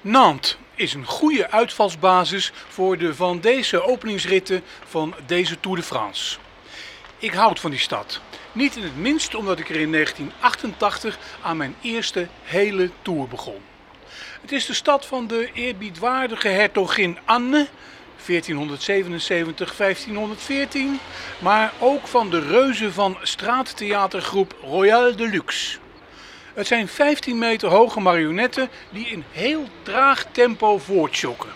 Nantes is een goede uitvalsbasis voor de van deze openingsritten van deze Tour de France. Ik houd van die stad. Niet in het minst omdat ik er in 1988 aan mijn eerste hele tour begon. Het is de stad van de eerbiedwaardige hertogin Anne, 1477-1514, maar ook van de reuzen van straattheatergroep Royal de Luxe. Het zijn 15 meter hoge marionetten die in heel traag tempo voortschokken.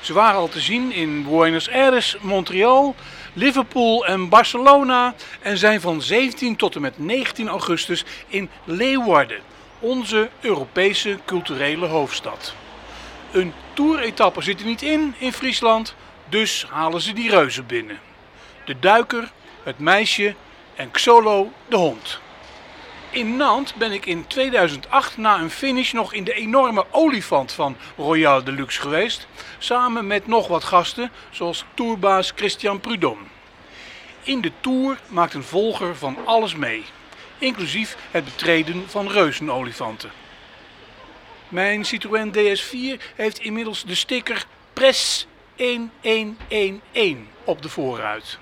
Ze waren al te zien in Buenos Aires, Montreal, Liverpool en Barcelona en zijn van 17 tot en met 19 augustus in Leeuwarden, onze Europese culturele hoofdstad. Een toeretappe zit er niet in in Friesland, dus halen ze die reuzen binnen. De duiker, het meisje en Xolo de hond. In Nantes ben ik in 2008 na een finish nog in de enorme olifant van Royal Deluxe geweest. Samen met nog wat gasten, zoals tourbaas Christian Prudhomme. In de tour maakt een volger van alles mee, inclusief het betreden van reuzenolifanten. Mijn Citroën DS4 heeft inmiddels de sticker PRES 1111 op de voorruit.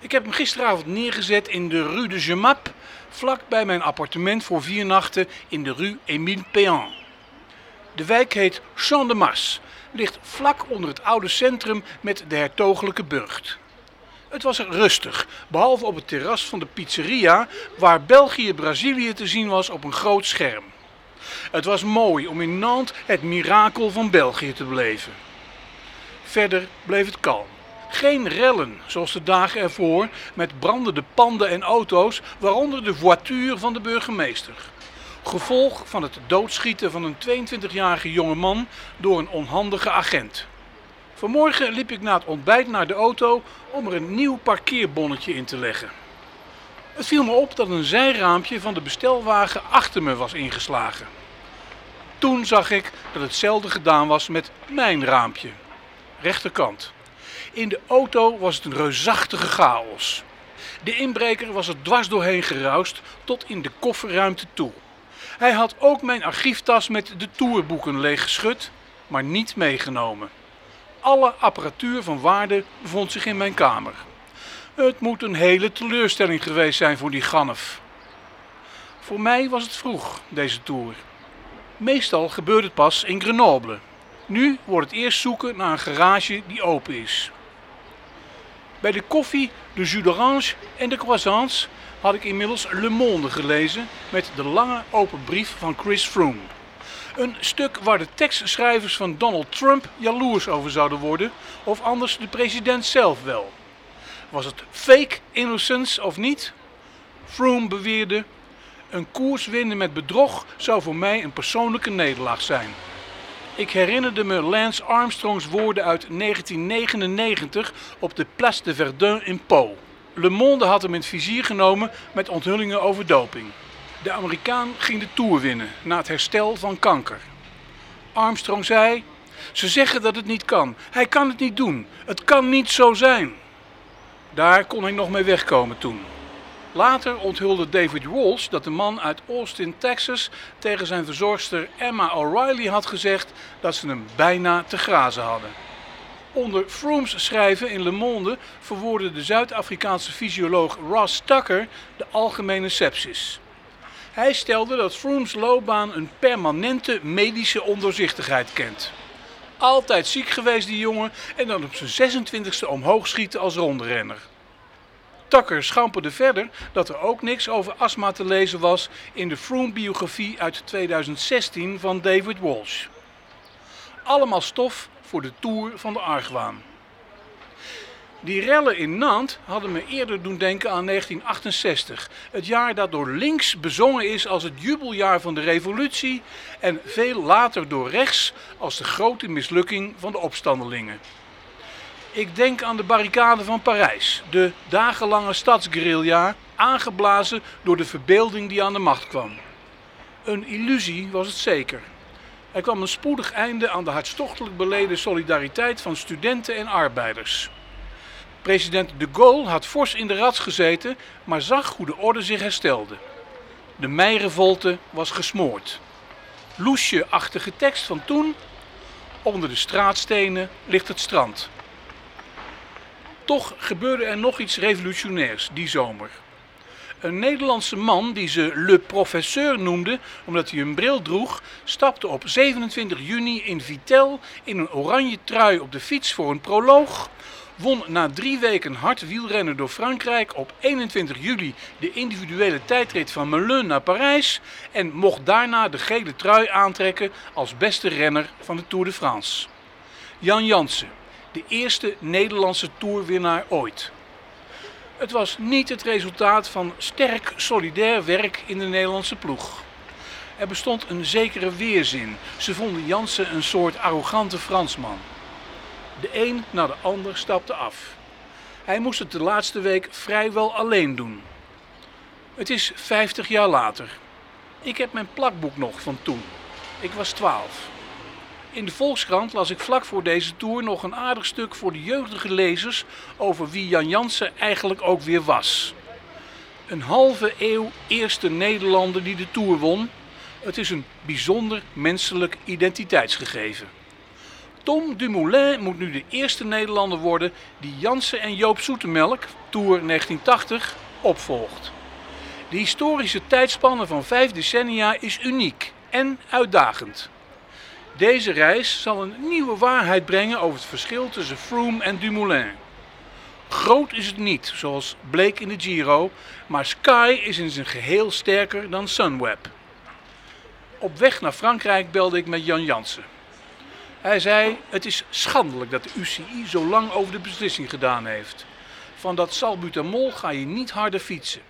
Ik heb hem gisteravond neergezet in de Rue de Gemap, vlak bij mijn appartement voor vier nachten in de Rue Émile Péan. De wijk heet Champ de Mars, ligt vlak onder het oude centrum met de hertogelijke burcht. Het was rustig, behalve op het terras van de pizzeria, waar België-Brazilië te zien was op een groot scherm. Het was mooi om in Nantes het mirakel van België te beleven. Verder bleef het kalm. Geen rellen, zoals de dagen ervoor, met brandende panden en auto's, waaronder de voiture van de burgemeester. Gevolg van het doodschieten van een 22-jarige jongeman door een onhandige agent. Vanmorgen liep ik na het ontbijt naar de auto om er een nieuw parkeerbonnetje in te leggen. Het viel me op dat een zijraampje van de bestelwagen achter me was ingeslagen. Toen zag ik dat hetzelfde gedaan was met mijn raampje. Rechterkant. In de auto was het een reusachtige chaos. De inbreker was er dwars doorheen geruist tot in de kofferruimte toe. Hij had ook mijn archieftas met de tourboeken leeggeschud, maar niet meegenomen. Alle apparatuur van waarde bevond zich in mijn kamer. Het moet een hele teleurstelling geweest zijn voor die Gannef. Voor mij was het vroeg, deze tour. Meestal gebeurt het pas in Grenoble. Nu wordt het eerst zoeken naar een garage die open is. Bij de koffie, de jus d'orange en de croissants had ik inmiddels Le Monde gelezen met de lange open brief van Chris Froome. Een stuk waar de tekstschrijvers van Donald Trump jaloers over zouden worden, of anders de president zelf wel. Was het fake innocence of niet? Froome beweerde: een koers winnen met bedrog zou voor mij een persoonlijke nederlaag zijn. Ik herinnerde me Lance Armstrongs woorden uit 1999 op de Place de Verdun in Po. Le Monde had hem in het vizier genomen met onthullingen over doping. De Amerikaan ging de Tour winnen na het herstel van kanker. Armstrong zei: Ze zeggen dat het niet kan. Hij kan het niet doen. Het kan niet zo zijn. Daar kon hij nog mee wegkomen toen. Later onthulde David Walsh dat de man uit Austin, Texas, tegen zijn verzorgster Emma O'Reilly had gezegd dat ze hem bijna te grazen hadden. Onder Froome's schrijven in Le Monde verwoordde de Zuid-Afrikaanse fysioloog Ross Tucker de algemene sepsis. Hij stelde dat Froome's loopbaan een permanente medische ondoorzichtigheid kent. Altijd ziek geweest die jongen en dan op zijn 26e omhoog schieten als rondrenner. Tucker schamperde verder dat er ook niks over astma te lezen was in de Froome-biografie uit 2016 van David Walsh. Allemaal stof voor de Tour van de Argwaan. Die rellen in Nantes hadden me eerder doen denken aan 1968. Het jaar dat door links bezongen is als het jubeljaar van de revolutie en veel later door rechts als de grote mislukking van de opstandelingen. Ik denk aan de barricade van Parijs, de dagenlange stadsguerrilla, aangeblazen door de verbeelding die aan de macht kwam. Een illusie was het zeker. Er kwam een spoedig einde aan de hartstochtelijk beleden solidariteit van studenten en arbeiders. President de Gaulle had fors in de rats gezeten, maar zag hoe de orde zich herstelde. De meirevolte was gesmoord. loesje-achtige tekst van toen. Onder de straatstenen ligt het strand. Toch gebeurde er nog iets revolutionairs die zomer. Een Nederlandse man die ze Le Professeur noemde omdat hij een bril droeg, stapte op 27 juni in Vitel in een oranje trui op de fiets voor een proloog. Won na drie weken hard wielrennen door Frankrijk op 21 juli de individuele tijdrit van Melun naar Parijs. En mocht daarna de gele trui aantrekken als beste renner van de Tour de France. Jan Jansen, de eerste Nederlandse toerwinnaar ooit. Het was niet het resultaat van sterk solidair werk in de Nederlandse ploeg. Er bestond een zekere weerzin. Ze vonden Jansen een soort arrogante Fransman. De een na de ander stapte af. Hij moest het de laatste week vrijwel alleen doen. Het is 50 jaar later. Ik heb mijn plakboek nog van toen. Ik was 12. In de Volkskrant las ik vlak voor deze tour nog een aardig stuk voor de jeugdige lezers over wie Jan Jansen eigenlijk ook weer was. Een halve eeuw eerste Nederlander die de tour won. Het is een bijzonder menselijk identiteitsgegeven. Tom Dumoulin moet nu de eerste Nederlander worden die Jansen en Joop Zoetemelk, Tour 1980, opvolgt. De historische tijdspanne van vijf decennia is uniek en uitdagend. Deze reis zal een nieuwe waarheid brengen over het verschil tussen Froome en Dumoulin. Groot is het niet, zoals bleek in de Giro, maar Sky is in zijn geheel sterker dan Sunweb. Op weg naar Frankrijk belde ik met Jan Jansen. Hij zei: Het is schandelijk dat de UCI zo lang over de beslissing gedaan heeft. Van dat salbutamol ga je niet harder fietsen.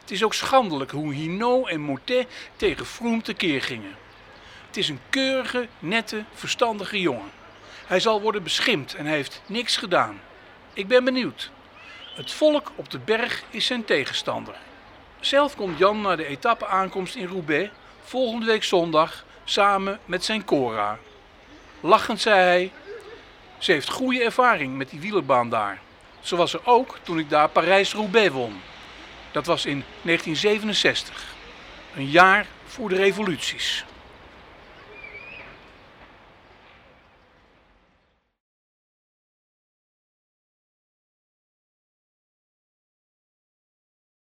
Het is ook schandelijk hoe Hinault en Motet tegen Froome tekeer gingen. Het is een keurige, nette, verstandige jongen. Hij zal worden beschimpt en heeft niks gedaan. Ik ben benieuwd. Het volk op de berg is zijn tegenstander. Zelf komt Jan naar de etappe-aankomst in Roubaix volgende week zondag samen met zijn Cora. Lachend zei hij: Ze heeft goede ervaring met die wielerbaan daar. Zo was er ook toen ik daar Parijs-Roubaix won. Dat was in 1967, een jaar voor de revoluties.